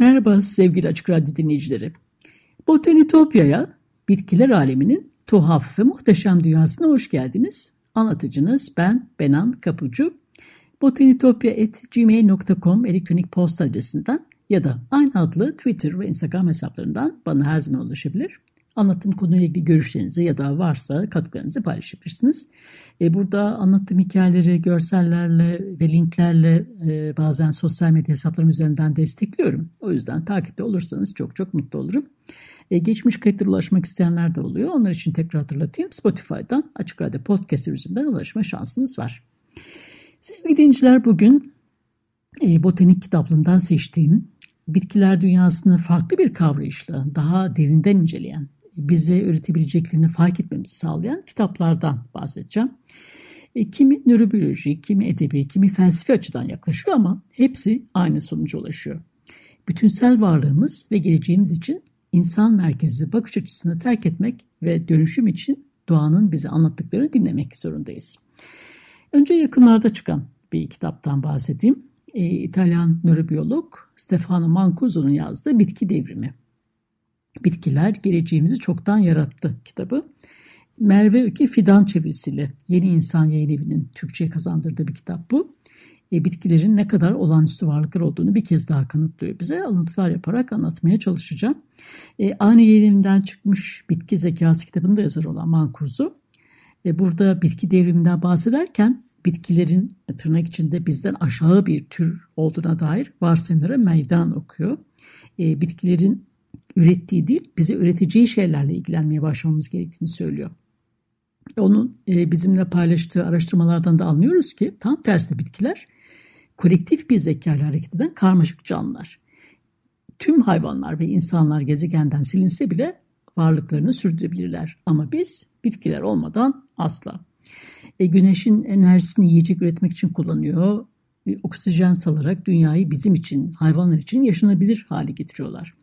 Merhaba sevgili Açık Radyo dinleyicileri. Botanitopya'ya, bitkiler aleminin tuhaf ve muhteşem dünyasına hoş geldiniz. Anlatıcınız ben Benan Kapucu. botanitopya.gmail.com elektronik posta adresinden ya da aynı adlı Twitter ve Instagram hesaplarından bana her zaman ulaşabilir. Anlattığım konuyla ilgili görüşlerinizi ya da varsa katkılarınızı paylaşabilirsiniz. E, burada anlattığım hikayeleri görsellerle ve linklerle e, bazen sosyal medya hesaplarım üzerinden destekliyorum. O yüzden takipte olursanız çok çok mutlu olurum. E, geçmiş kayıtlara ulaşmak isteyenler de oluyor. Onlar için tekrar hatırlatayım. Spotify'dan Açık Radyo Podcast üzerinden ulaşma şansınız var. Sevgili dinleyiciler bugün botanik kitaplığından seçtiğim bitkiler dünyasını farklı bir kavrayışla daha derinden inceleyen bize öğretebileceklerini fark etmemizi sağlayan kitaplardan bahsedeceğim. E, kimi nörobiyoloji, kimi edebi, kimi felsefi açıdan yaklaşıyor ama hepsi aynı sonuca ulaşıyor. Bütünsel varlığımız ve geleceğimiz için insan merkezli bakış açısını terk etmek ve dönüşüm için doğanın bize anlattıklarını dinlemek zorundayız. Önce yakınlarda çıkan bir kitaptan bahsedeyim. E, İtalyan nörobiyolog Stefano Mancuso'nun yazdığı Bitki Devrimi. Bitkiler geleceğimizi çoktan yarattı kitabı. Merve Öke Fidan çevirisiyle Yeni İnsan Yayın Evi'nin Türkçe'ye kazandırdığı bir kitap bu. E, bitkilerin ne kadar olağanüstü varlıklar olduğunu bir kez daha kanıtlıyor bize. Alıntılar yaparak anlatmaya çalışacağım. E, aynı yayınından çıkmış Bitki Zekası kitabında yazar olan Mankuzu. E, burada bitki devriminden bahsederken bitkilerin tırnak içinde bizden aşağı bir tür olduğuna dair varsayımlara meydan okuyor. E, bitkilerin ürettiği değil, bize üreteceği şeylerle ilgilenmeye başlamamız gerektiğini söylüyor. Onun e, bizimle paylaştığı araştırmalardan da anlıyoruz ki tam tersi bitkiler kolektif bir zeka ile hareket eden karmaşık canlılar. Tüm hayvanlar ve insanlar gezegenden silinse bile varlıklarını sürdürebilirler. Ama biz bitkiler olmadan asla. E, güneşin enerjisini yiyecek üretmek için kullanıyor. E, oksijen salarak dünyayı bizim için, hayvanlar için yaşanabilir hale getiriyorlar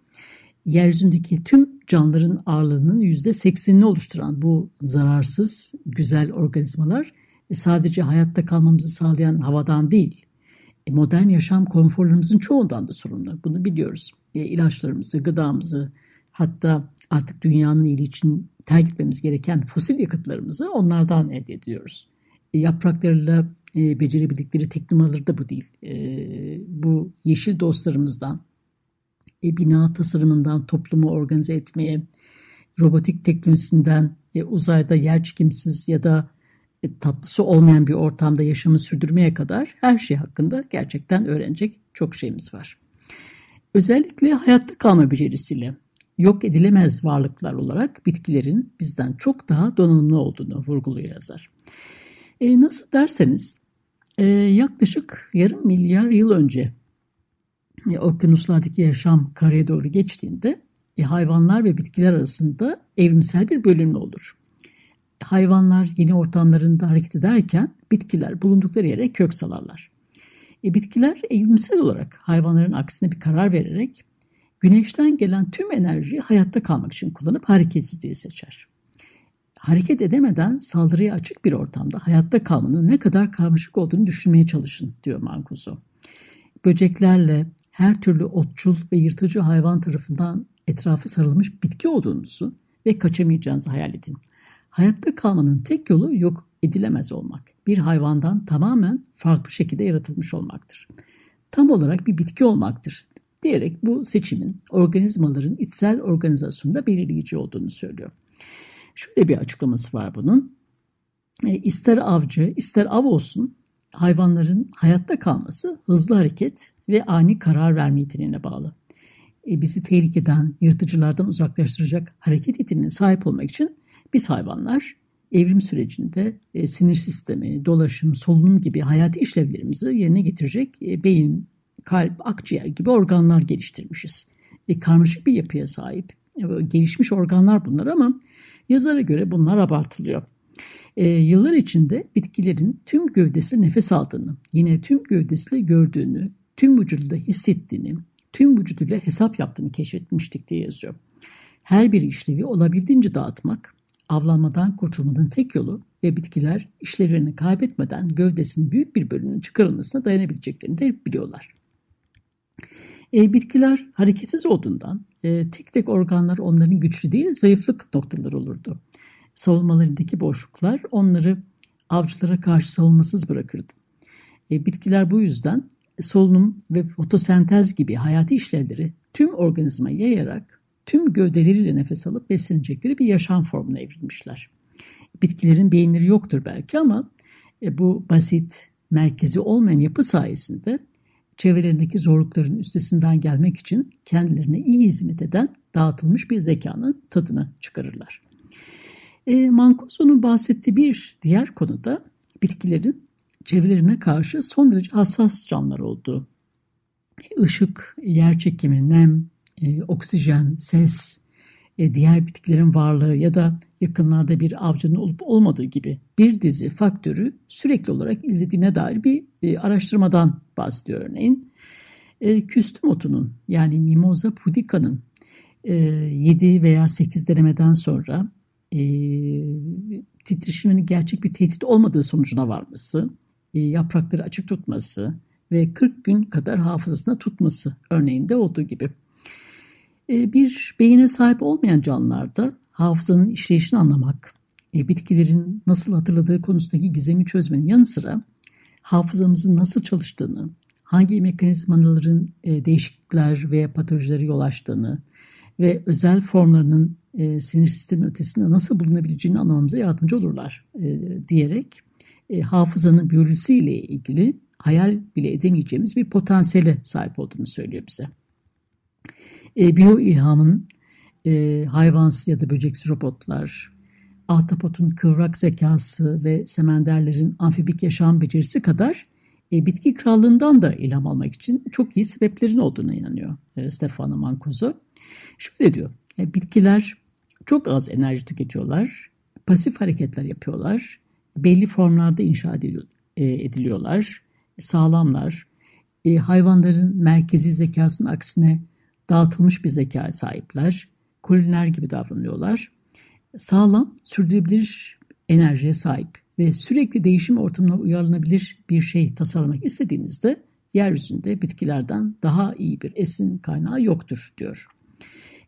yeryüzündeki tüm canlıların ağırlığının %80'ini oluşturan bu zararsız, güzel organizmalar e, sadece hayatta kalmamızı sağlayan havadan değil, e, modern yaşam konforlarımızın çoğundan da sorumlu. Bunu biliyoruz. E, ilaçlarımızı, gıdamızı, hatta artık dünyanın iyiliği için terk etmemiz gereken fosil yakıtlarımızı onlardan elde ediyoruz. Yapraklarıyla becerebildikleri teknolojileri de bu değil. Bu yeşil dostlarımızdan, e, bina tasarımından toplumu organize etmeye, robotik teknolojisinden e, uzayda yer çekimsiz ya da e, tatlısı olmayan bir ortamda yaşamı sürdürmeye kadar her şey hakkında gerçekten öğrenecek çok şeyimiz var. Özellikle hayatta kalma becerisiyle yok edilemez varlıklar olarak bitkilerin bizden çok daha donanımlı olduğunu vurguluyor yazar. E, nasıl derseniz e, yaklaşık yarım milyar yıl önce e, okyanuslardaki yaşam karaya doğru geçtiğinde e, hayvanlar ve bitkiler arasında evrimsel bir bölünme olur. Hayvanlar yeni ortamlarında hareket ederken bitkiler bulundukları yere kök salarlar. E, bitkiler evrimsel olarak hayvanların aksine bir karar vererek güneşten gelen tüm enerjiyi hayatta kalmak için kullanıp hareketsizliği seçer. Hareket edemeden saldırıya açık bir ortamda hayatta kalmanın ne kadar karmaşık olduğunu düşünmeye çalışın diyor Mancuso. Böceklerle, her türlü otçul ve yırtıcı hayvan tarafından etrafı sarılmış bitki olduğunuzu ve kaçamayacağınızı hayal edin. Hayatta kalmanın tek yolu yok edilemez olmak. Bir hayvandan tamamen farklı şekilde yaratılmış olmaktır. Tam olarak bir bitki olmaktır diyerek bu seçimin organizmaların içsel organizasyonunda belirleyici olduğunu söylüyor. Şöyle bir açıklaması var bunun. E, ister avcı, ister av olsun hayvanların hayatta kalması hızlı hareket ve ani karar verme yeteneğine bağlı. e, bizi tehlikeden, yırtıcılardan uzaklaştıracak hareket yeteneğine sahip olmak için biz hayvanlar evrim sürecinde e, sinir sistemi, dolaşım, solunum gibi hayati işlevlerimizi yerine getirecek e, beyin, kalp, akciğer gibi organlar geliştirmişiz. E, karmaşık bir yapıya sahip, e, gelişmiş organlar bunlar ama yazara göre bunlar abartılıyor. E, yıllar içinde bitkilerin tüm gövdesi nefes aldığını, yine tüm gövdesiyle gördüğünü, tüm vücuduyla hissettiğini, tüm vücuduyla hesap yaptığını keşfetmiştik diye yazıyor. Her bir işlevi olabildiğince dağıtmak, avlanmadan kurtulmanın tek yolu ve bitkiler işlevlerini kaybetmeden gövdesinin büyük bir bölümünün çıkarılmasına dayanabileceklerini de biliyorlar. E, bitkiler hareketsiz olduğundan e, tek tek organlar onların güçlü değil zayıflık noktaları olurdu. Savunmalarındaki boşluklar onları avcılara karşı savunmasız bırakırdı. E, bitkiler bu yüzden solunum ve fotosentez gibi hayati işlevleri tüm organizma yayarak tüm gövdeleriyle nefes alıp beslenecekleri bir yaşam formuna evrilmişler. Bitkilerin beyinleri yoktur belki ama e, bu basit, merkezi olmayan yapı sayesinde çevrelerindeki zorlukların üstesinden gelmek için kendilerine iyi hizmet eden dağıtılmış bir zekanın tadını çıkarırlar. E, Mancoso'nun bahsettiği bir diğer konuda bitkilerin çevrelerine karşı son derece hassas canlılar olduğu. Işık, yer çekimi, nem, e, oksijen, ses, e, diğer bitkilerin varlığı ya da yakınlarda bir avcının olup olmadığı gibi bir dizi faktörü sürekli olarak izlediğine dair bir e, araştırmadan bahsediyor örneğin. E, küstüm otunun yani Mimosa pudica'nın e, 7 veya 8 denemeden sonra e, titreşimin gerçek bir tehdit olmadığı sonucuna varması, e, yaprakları açık tutması ve 40 gün kadar hafızasına tutması örneğinde olduğu gibi. E, bir beyine sahip olmayan canlılarda hafızanın işleyişini anlamak, e, bitkilerin nasıl hatırladığı konusundaki gizemi çözmenin yanı sıra hafızamızın nasıl çalıştığını, hangi mekanizmaların e, değişiklikler ve patolojilere yol açtığını ve özel formlarının sinir sistemi ötesinde nasıl bulunabileceğini anlamamıza yardımcı olurlar diyerek hafızanın biyolojisiyle ilgili hayal bile edemeyeceğimiz bir potansiyele sahip olduğunu söylüyor bize. E, biyo ilhamın e, hayvansı ya da böceksi robotlar, ahtapotun kıvrak zekası ve semenderlerin amfibik yaşam becerisi kadar e, bitki krallığından da ilham almak için çok iyi sebeplerin olduğuna inanıyor e, Stefano Mancuso. Şöyle diyor, e, bitkiler çok az enerji tüketiyorlar, pasif hareketler yapıyorlar, belli formlarda inşa ediliyor, e, ediliyorlar, sağlamlar, e, hayvanların merkezi zekasının aksine dağıtılmış bir zekaya sahipler, koloniler gibi davranıyorlar. Sağlam, sürdürülebilir enerjiye sahip ve sürekli değişim ortamına uyarlanabilir bir şey tasarlamak istediğinizde yeryüzünde bitkilerden daha iyi bir esin kaynağı yoktur diyor.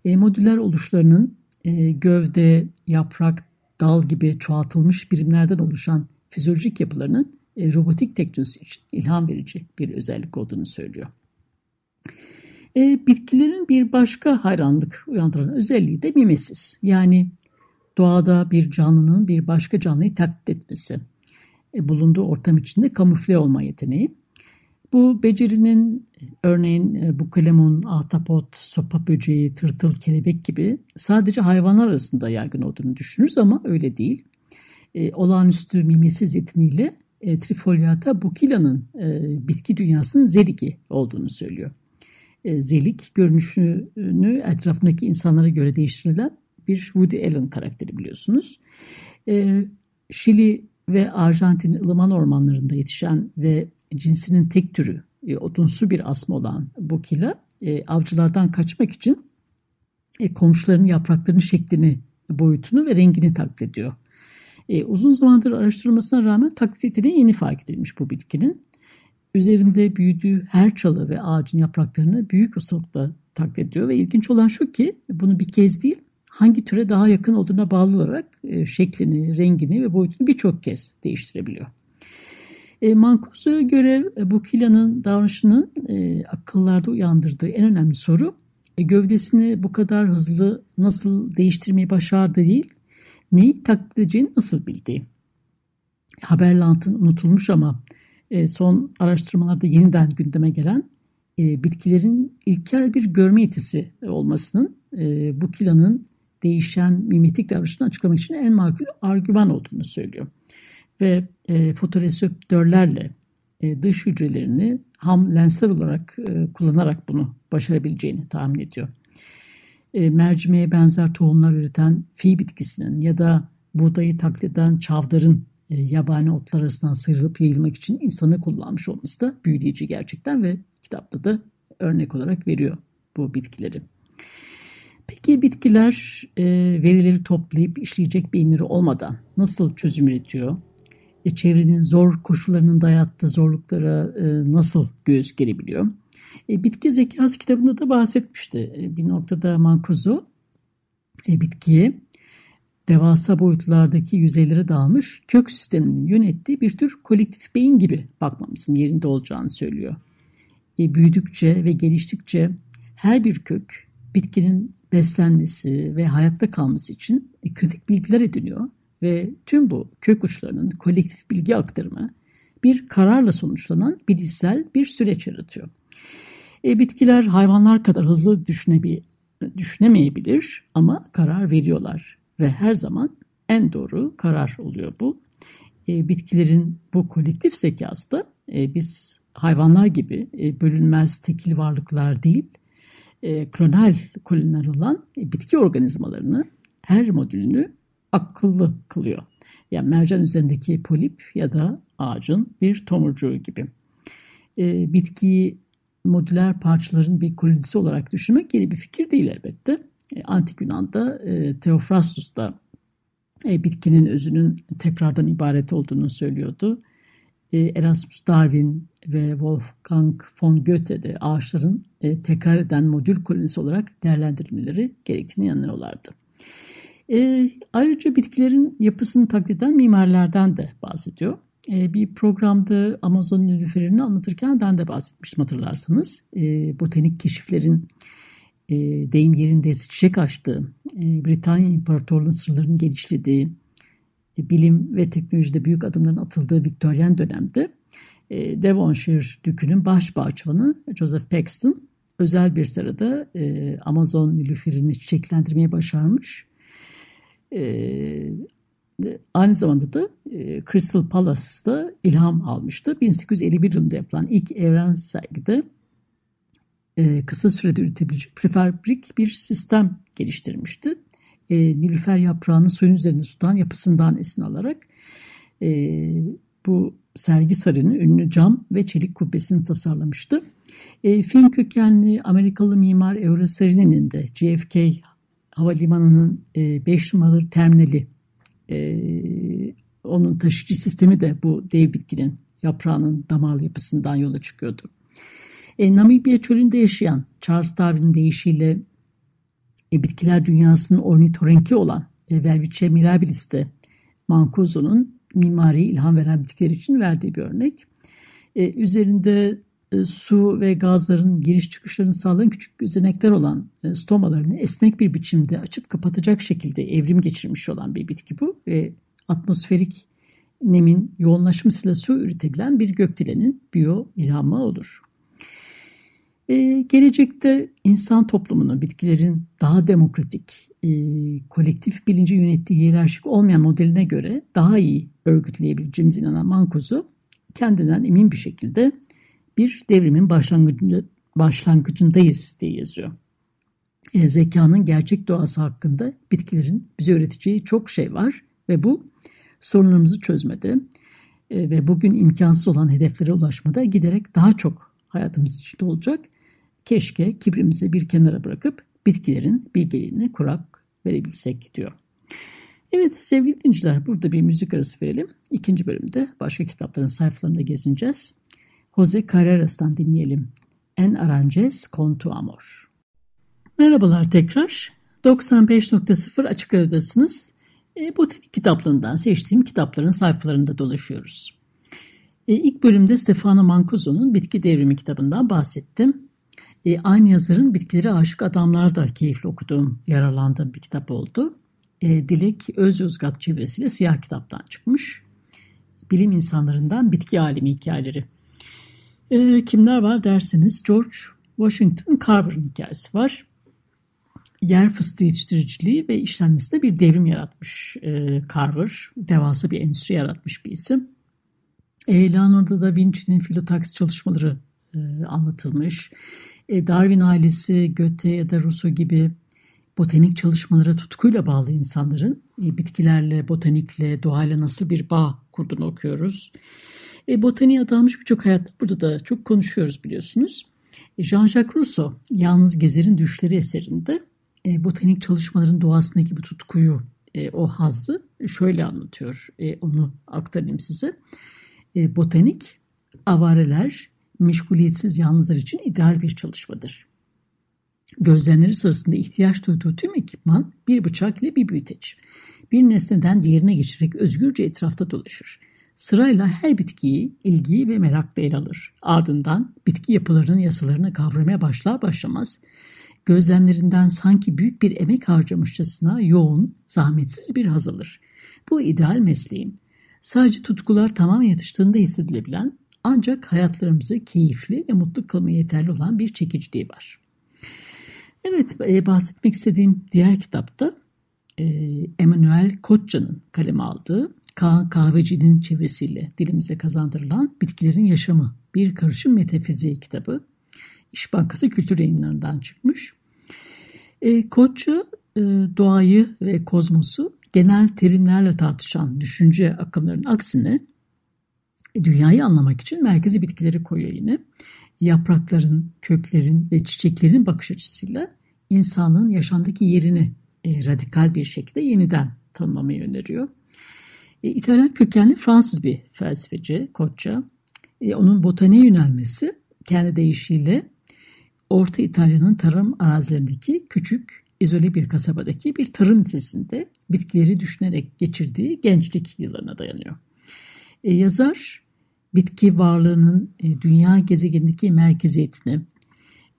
E, modüler oluşlarının e, gövde, yaprak, dal gibi çoğaltılmış birimlerden oluşan fizyolojik yapılarının e, robotik teknolojisi için ilham verici bir özellik olduğunu söylüyor. E, bitkilerin bir başka hayranlık uyandıran özelliği de mimesis. Yani doğada bir canlının bir başka canlıyı taklit etmesi. E, bulunduğu ortam içinde kamufle olma yeteneği. Bu becerinin örneğin e, bu kalemun, ahtapot, sopa böceği, tırtıl, kelebek gibi sadece hayvanlar arasında yaygın olduğunu düşünürüz ama öyle değil. E, olağanüstü mimesiz yeteneğiyle e, Trifoliata bukila'nın e, bitki dünyasının zerigi olduğunu söylüyor. E, zelik görünüşünü etrafındaki insanlara göre değiştirilen bir Woody Allen karakteri biliyorsunuz. E, Şili ve Arjantin ılıman ormanlarında yetişen ve cinsinin tek türü e, odunsu bir asma olan bu kila avcılardan kaçmak için komşularının yapraklarının şeklini, boyutunu ve rengini taklit ediyor. uzun zamandır araştırılmasına rağmen taklit yeteneği yeni fark edilmiş bu bitkinin üzerinde büyüdüğü her çalı ve ağacın yapraklarını büyük ustalıkla taklit ediyor. Ve ilginç olan şu ki bunu bir kez değil hangi türe daha yakın olduğuna bağlı olarak e, şeklini, rengini ve boyutunu birçok kez değiştirebiliyor. E, Mancuso'ya göre e, bu kilanın davranışının e, akıllarda uyandırdığı en önemli soru e, gövdesini bu kadar hızlı nasıl değiştirmeyi başardı değil, neyi taklit edeceğini nasıl bildiği. Haberlant'ın unutulmuş ama e, son araştırmalarda yeniden gündeme gelen e, bitkilerin ilkel bir görme yetisi olmasının e, bu kilanın değişen mimetik davranışını açıklamak için en makul argüman olduğunu söylüyor. Ve e, fotoreseptörlerle e, dış hücrelerini ham lensler olarak e, kullanarak bunu başarabileceğini tahmin ediyor. E, mercimeğe benzer tohumlar üreten fi bitkisinin ya da buğdayı taklit eden çavdarın e, yabani otlar arasından sıyrılıp yayılmak için insanı kullanmış olması da büyüleyici gerçekten ve kitapta da örnek olarak veriyor bu bitkileri. Peki bitkiler e, verileri toplayıp işleyecek beyinleri olmadan nasıl çözüm üretiyor? E, çevrenin zor koşullarının dayattığı zorluklara e, nasıl göğüs gerebiliyor? E, bitki zekası kitabında da bahsetmişti. E, bir noktada Mancuso e, bitkiye devasa boyutlardaki yüzeylere dağılmış kök sisteminin yönettiği bir tür kolektif beyin gibi bakmamızın yerinde olacağını söylüyor. E, büyüdükçe ve geliştikçe her bir kök bitkinin beslenmesi ve hayatta kalması için e, kritik bilgiler ediniyor ve tüm bu kök uçlarının kolektif bilgi aktarımı bir kararla sonuçlanan bilişsel bir süreç yaratıyor. E, bitkiler hayvanlar kadar hızlı düşünebi düşünemeyebilir ama karar veriyorlar ve her zaman en doğru karar oluyor bu. E, bitkilerin bu kolektif zekası da e, biz hayvanlar gibi e, bölünmez tekil varlıklar değil, e, klonal koloniler olan e, bitki organizmalarını her modülünü akıllı kılıyor. Yani mercan üzerindeki polip ya da ağacın bir tomurcuğu gibi. E, bitkiyi modüler parçaların bir kolonisi olarak düşünmek yeni bir fikir değil elbette. E, Antik Yunan'da e, Theophrastus da e, bitkinin özünün tekrardan ibaret olduğunu söylüyordu. E, Erasmus Darwin ve Wolfgang von Goethe de ağaçların e, tekrar eden modül kolonisi olarak değerlendirilmeleri gerektiğini inanıyorlardı. E, ayrıca bitkilerin yapısını taklit eden mimarlardan da bahsediyor. E, bir programda Amazon nilüferini anlatırken ben de bahsetmiştim hatırlarsanız. E, botanik keşiflerin e, deyim yerindeyse çiçek açtığı, e, Britanya İmparatorluğu'nun sırlarının geliştirdiği, e, bilim ve teknolojide büyük adımların atıldığı Victorian dönemde e, Devonshire Dükü'nün baş bahçıvanı Joseph Paxton özel bir sırada e, Amazon nilüferini çiçeklendirmeyi başarmış. E, aynı zamanda da Crystal Palace'da ilham almıştı. 1851 yılında yapılan ilk evren sergide kısa sürede üretebilecek prefabrik bir sistem geliştirmişti. E, Nilüfer yaprağını suyun üzerinde tutan yapısından esin alarak e, bu sergi sarayının ünlü cam ve çelik kubbesini tasarlamıştı. E, Fin kökenli Amerikalı mimar Eurosarini'nin de JFK Havalimanı'nın 5 e, numaralı terminali e, onun taşıcı sistemi de bu dev bitkinin yaprağının damarlı yapısından yola çıkıyordu. E, Namibya çölünde yaşayan Charles Darwin'in deyişiyle e, bitkiler dünyasının ornitorenki olan e, Velvice mirabilis'te Mancuso'nun mimari ilham veren bitkiler için verdiği bir örnek. E, üzerinde e, su ve gazların giriş çıkışlarını sağlayan küçük gözenekler olan e, stomalarını esnek bir biçimde açıp kapatacak şekilde evrim geçirmiş olan bir bitki bu ve atmosferik nemin yoğunlaşmasıyla su üretebilen bir gökdelenin biyo ilhamı olur. Ee, gelecekte insan toplumunu bitkilerin daha demokratik, e, kolektif bilinci yönettiği hiyerarşik olmayan modeline göre daha iyi örgütleyebileceğimiz inanan Mancuso kendinden emin bir şekilde bir devrimin başlangıcında, başlangıcındayız diye yazıyor. E, zekanın gerçek doğası hakkında bitkilerin bize öğreteceği çok şey var ve bu sorunlarımızı çözmede e, ve bugün imkansız olan hedeflere ulaşmada giderek daha çok hayatımız içinde olacak Keşke kibrimizi bir kenara bırakıp bitkilerin bilgeliğine kurak verebilsek diyor. Evet sevgili dinleyiciler burada bir müzik arası verelim. İkinci bölümde başka kitapların sayfalarında gezineceğiz. Jose Carreras'tan dinleyelim. En Aranjes con tu amor. Merhabalar tekrar. 95.0 Açık Radyo'dasınız. E, botanik kitaplığından seçtiğim kitapların sayfalarında dolaşıyoruz. E, ilk bölümde Stefano Mancuso'nun Bitki Devrimi kitabından bahsettim. E, aynı yazarın Bitkileri Aşık Adamlar da keyifli okuduğum, yararlandığım bir kitap oldu. E, Dilek Öz Yozgat çevresiyle siyah kitaptan çıkmış. Bilim insanlarından bitki alemi hikayeleri. E, kimler var derseniz George Washington Carver'ın hikayesi var. Yer fıstığı yetiştiriciliği ve işlenmesinde bir devrim yaratmış e, Carver. Devasa bir endüstri yaratmış bir isim. E, Leonardo da Vinci'nin filotaksi çalışmaları e, anlatılmış. E, Darwin ailesi, Goethe ya da Rousseau gibi botanik çalışmalara tutkuyla bağlı insanların e, bitkilerle, botanikle, doğayla nasıl bir bağ kurduğunu okuyoruz. E, botaniğe adanmış birçok hayat burada da çok konuşuyoruz biliyorsunuz. E, Jean-Jacques Rousseau, Yalnız Gezer'in Düşleri eserinde e, botanik çalışmaların doğasındaki bu tutkuyu, e, o hazzı şöyle anlatıyor. E, onu aktarayım size. E, botanik, avareler, meşguliyetsiz yalnızlar için ideal bir çalışmadır. Gözlemleri sırasında ihtiyaç duyduğu tüm ekipman bir bıçak ile bir büyüteç. Bir nesneden diğerine geçerek özgürce etrafta dolaşır. Sırayla her bitkiyi ilgi ve merakla ele alır. Ardından bitki yapılarının yasalarını kavramaya başlar başlamaz gözlemlerinden sanki büyük bir emek harcamışçasına yoğun, zahmetsiz bir haz. Bu ideal mesleğin. Sadece tutkular tamamen yatıştığında hissedilebilen ancak hayatlarımızı keyifli ve mutlu kılmaya yeterli olan bir çekiciliği var. Evet, e, bahsetmek istediğim diğer kitapta e, Emmanuel Koçca'nın kaleme aldığı Kahveci'nin çevresiyle dilimize kazandırılan Bitkilerin Yaşamı Bir Karışım Metafiziği kitabı. İş Bankası Kültür Yayınları'ndan çıkmış. E, Koçça e, doğayı ve kozmosu genel terimlerle tartışan düşünce akımlarının aksine dünyayı anlamak için merkezi bitkileri koyuyor yine. Yaprakların, köklerin ve çiçeklerin bakış açısıyla insanın yaşamdaki yerini e, radikal bir şekilde yeniden tanımlamayı öneriyor. E, İtalyan kökenli Fransız bir felsefeci Koçça. E, onun botaniğe yönelmesi kendi deyişiyle Orta İtalya'nın tarım arazilerindeki küçük, izole bir kasabadaki bir tarım lisesinde bitkileri düşünerek geçirdiği gençlik yıllarına dayanıyor. E, yazar bitki varlığının e, dünya gezegenindeki merkeziyetini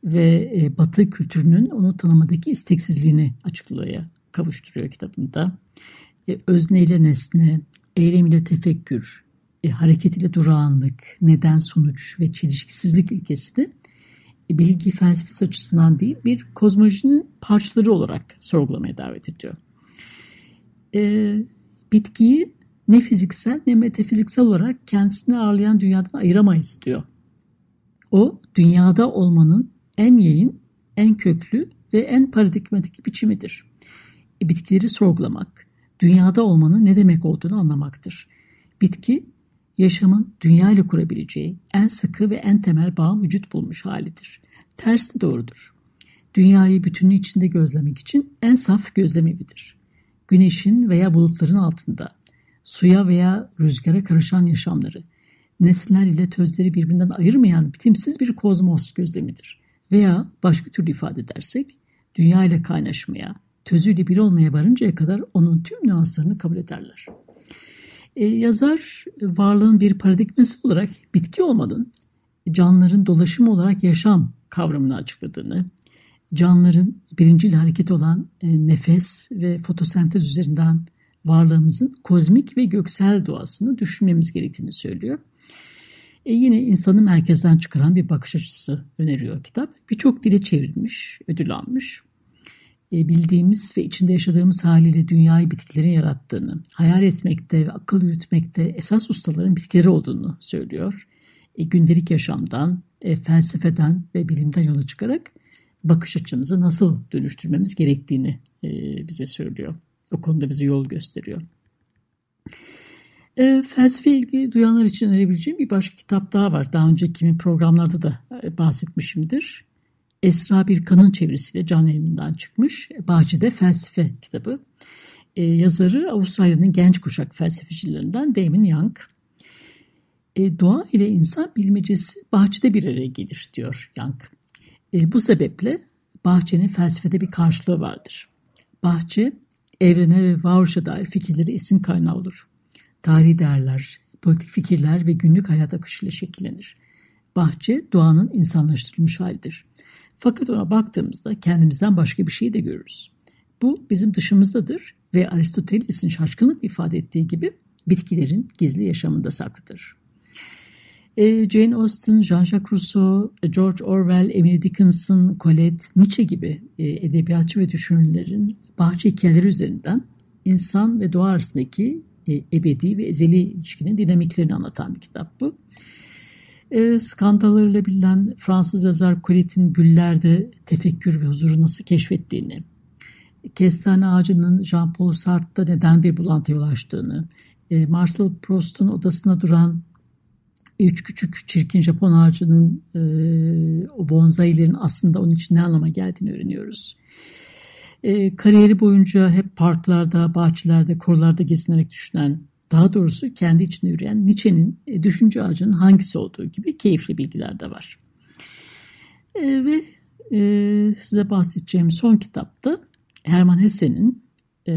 ve e, batı kültürünün onu tanımadaki isteksizliğini açıklığa kavuşturuyor kitabında. E, özne nesne, eylem ile tefekkür, e, hareket ile durağanlık, neden sonuç ve çelişkisizlik ilkesini bilgi felsefesi açısından değil bir kozmolojinin parçaları olarak sorgulamaya davet ediyor. E, bitkiyi ne fiziksel ne metafiziksel olarak kendisini ağırlayan dünyadan ayıramayız diyor. O dünyada olmanın en yayın, en köklü ve en paradigmatik biçimidir. E, bitkileri sorgulamak, dünyada olmanın ne demek olduğunu anlamaktır. Bitki, yaşamın dünya ile kurabileceği en sıkı ve en temel bağ vücut bulmuş halidir. Ters de doğrudur. Dünyayı bütünlüğü içinde gözlemek için en saf gözlem evidir. Güneşin veya bulutların altında, suya veya rüzgara karışan yaşamları, nesiller ile tözleri birbirinden ayırmayan bitimsiz bir kozmos gözlemidir. Veya başka türlü ifade edersek, dünya ile kaynaşmaya, tözüyle bir olmaya varıncaya kadar onun tüm nüanslarını kabul ederler. E, yazar varlığın bir paradigması olarak bitki olmanın, canlıların dolaşımı olarak yaşam kavramını açıkladığını, canlıların birincil hareket olan e, nefes ve fotosentez üzerinden varlığımızın kozmik ve göksel doğasını düşünmemiz gerektiğini söylüyor. E yine insanı merkezden çıkaran bir bakış açısı öneriyor kitap. Birçok dile çevrilmiş, ödül almış. E, bildiğimiz ve içinde yaşadığımız haliyle dünyayı bitkilerin yarattığını, hayal etmekte ve akıl yürütmekte esas ustaların bitkileri olduğunu söylüyor. E, gündelik yaşamdan, e, felsefeden ve bilimden yola çıkarak bakış açımızı nasıl dönüştürmemiz gerektiğini e, bize söylüyor. O konuda bize yol gösteriyor. E, felsefe ilgi duyanlar için önerebileceğim bir başka kitap daha var. Daha önce kimin programlarda da e, bahsetmişimdir. Esra bir kanın çevirisiyle can elinden çıkmış. Bahçede Felsefe kitabı. E, yazarı Avustralya'nın genç kuşak felsefecilerinden Damon Young. E, doğa ile insan bilmecesi bahçede bir araya gelir diyor Young. E, bu sebeple bahçenin felsefede bir karşılığı vardır. Bahçe evrene ve varoluşa dair fikirleri esin kaynağı olur. Tarihi değerler, politik fikirler ve günlük hayat akışıyla şekillenir. Bahçe doğanın insanlaştırılmış halidir. Fakat ona baktığımızda kendimizden başka bir şey de görürüz. Bu bizim dışımızdadır ve Aristoteles'in şaşkınlık ifade ettiği gibi bitkilerin gizli yaşamında saklıdır. E, Jane Austen, Jean-Jacques Rousseau, George Orwell, Emily Dickinson, Colette, Nietzsche gibi e, edebiyatçı ve düşünürlerin bahçe hikayeleri üzerinden insan ve doğa arasındaki e, ebedi ve ezeli ilişkinin dinamiklerini anlatan bir kitap bu. E, skandallarıyla bilinen Fransız yazar Colette'in güllerde tefekkür ve huzuru nasıl keşfettiğini, kestane ağacının Jean-Paul Sartre'da neden bir bulantıya yol açtığını, e, Marcel Proust'un odasına duran üç küçük çirkin Japon ağacının e, o bonsailerin aslında onun için ne anlama geldiğini öğreniyoruz. E, kariyeri boyunca hep parklarda, bahçelerde, korularda gezinerek düşünen, daha doğrusu kendi içinde yürüyen Nietzsche'nin e, düşünce ağacının hangisi olduğu gibi keyifli bilgiler de var. E, ve e, size bahsedeceğim son kitapta Herman Hesse'nin e,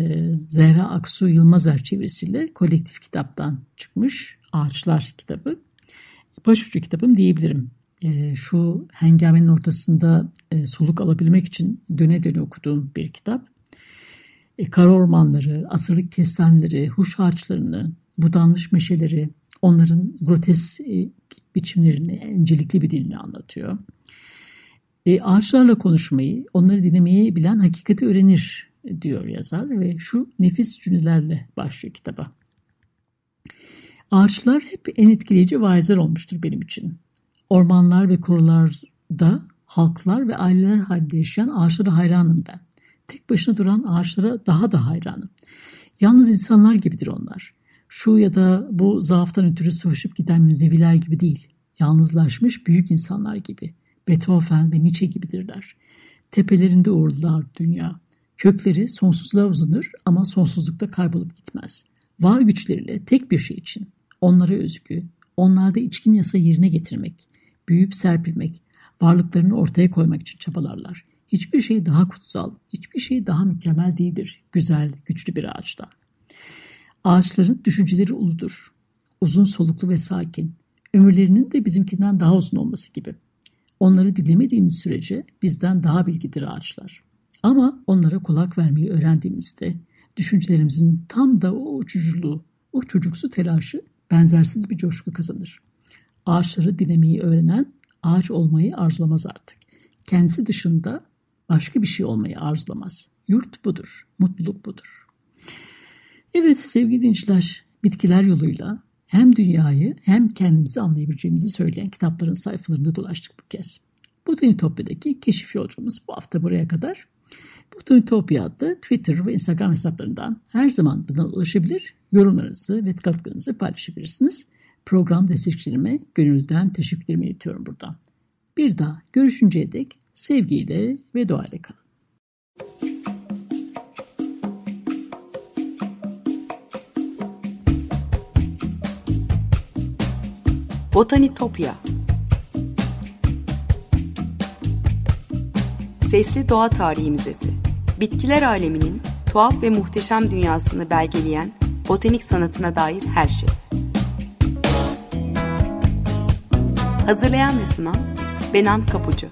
Zehra Aksu Yılmazer çevirisiyle kolektif kitaptan çıkmış Ağaçlar kitabı. Başucu kitabım diyebilirim. E, şu hengamenin ortasında e, soluk alabilmek için döne döne okuduğum bir kitap. E, kara ormanları, asırlık kestaneleri, huş ağaçlarını, budanmış meşeleri, onların grotesk biçimlerini, encelikli bir dilini anlatıyor. E, ağaçlarla konuşmayı, onları dinlemeyi bilen hakikati öğrenir diyor yazar ve şu nefis cümlelerle başlıyor kitaba. Ağaçlar hep en etkileyici vaizler olmuştur benim için. Ormanlar ve korularda halklar ve aileler halinde yaşayan ağaçlara hayranım ben. Tek başına duran ağaçlara daha da hayranım. Yalnız insanlar gibidir onlar. Şu ya da bu zaaftan ötürü sıvışıp giden müzeviler gibi değil. Yalnızlaşmış büyük insanlar gibi. Beethoven ve Nietzsche gibidirler. Tepelerinde uğurlar dünya. Kökleri sonsuzluğa uzanır ama sonsuzlukta kaybolup gitmez. Var güçleriyle tek bir şey için, onlara özgü, onlarda içkin yasa yerine getirmek, büyüyüp serpilmek, varlıklarını ortaya koymak için çabalarlar. Hiçbir şey daha kutsal, hiçbir şey daha mükemmel değildir güzel, güçlü bir ağaçtan. Ağaçların düşünceleri uludur. Uzun soluklu ve sakin. Ömürlerinin de bizimkinden daha uzun olması gibi. Onları dinlemediğimiz sürece bizden daha bilgidir ağaçlar. Ama onlara kulak vermeyi öğrendiğimizde düşüncelerimizin tam da o uçuculuğu, o çocuksu telaşı benzersiz bir coşku kazanır. Ağaçları dinlemeyi öğrenen ağaç olmayı arzulamaz artık. Kendisi dışında başka bir şey olmayı arzulamaz. Yurt budur, mutluluk budur. Evet sevgili dinleyiciler, bitkiler yoluyla hem dünyayı hem kendimizi anlayabileceğimizi söyleyen kitapların sayfalarında dolaştık bu kez. Bu Dinitopya'daki keşif yolcumuz bu hafta buraya kadar. Butonitopya adlı Twitter ve Instagram hesaplarından her zaman buna ulaşabilir, yorumlarınızı ve katkılarınızı paylaşabilirsiniz. Program destekçilerime gönülden teşekkürlerimi iletiyorum buradan. Bir daha görüşünceye dek sevgiyle ve doğayla kalın. Botanitopya Sesli Doğa Tarihi Müzesi Bitkiler aleminin tuhaf ve muhteşem dünyasını belgeleyen botanik sanatına dair her şey. Hazırlayan ve sunan Benan Kapucu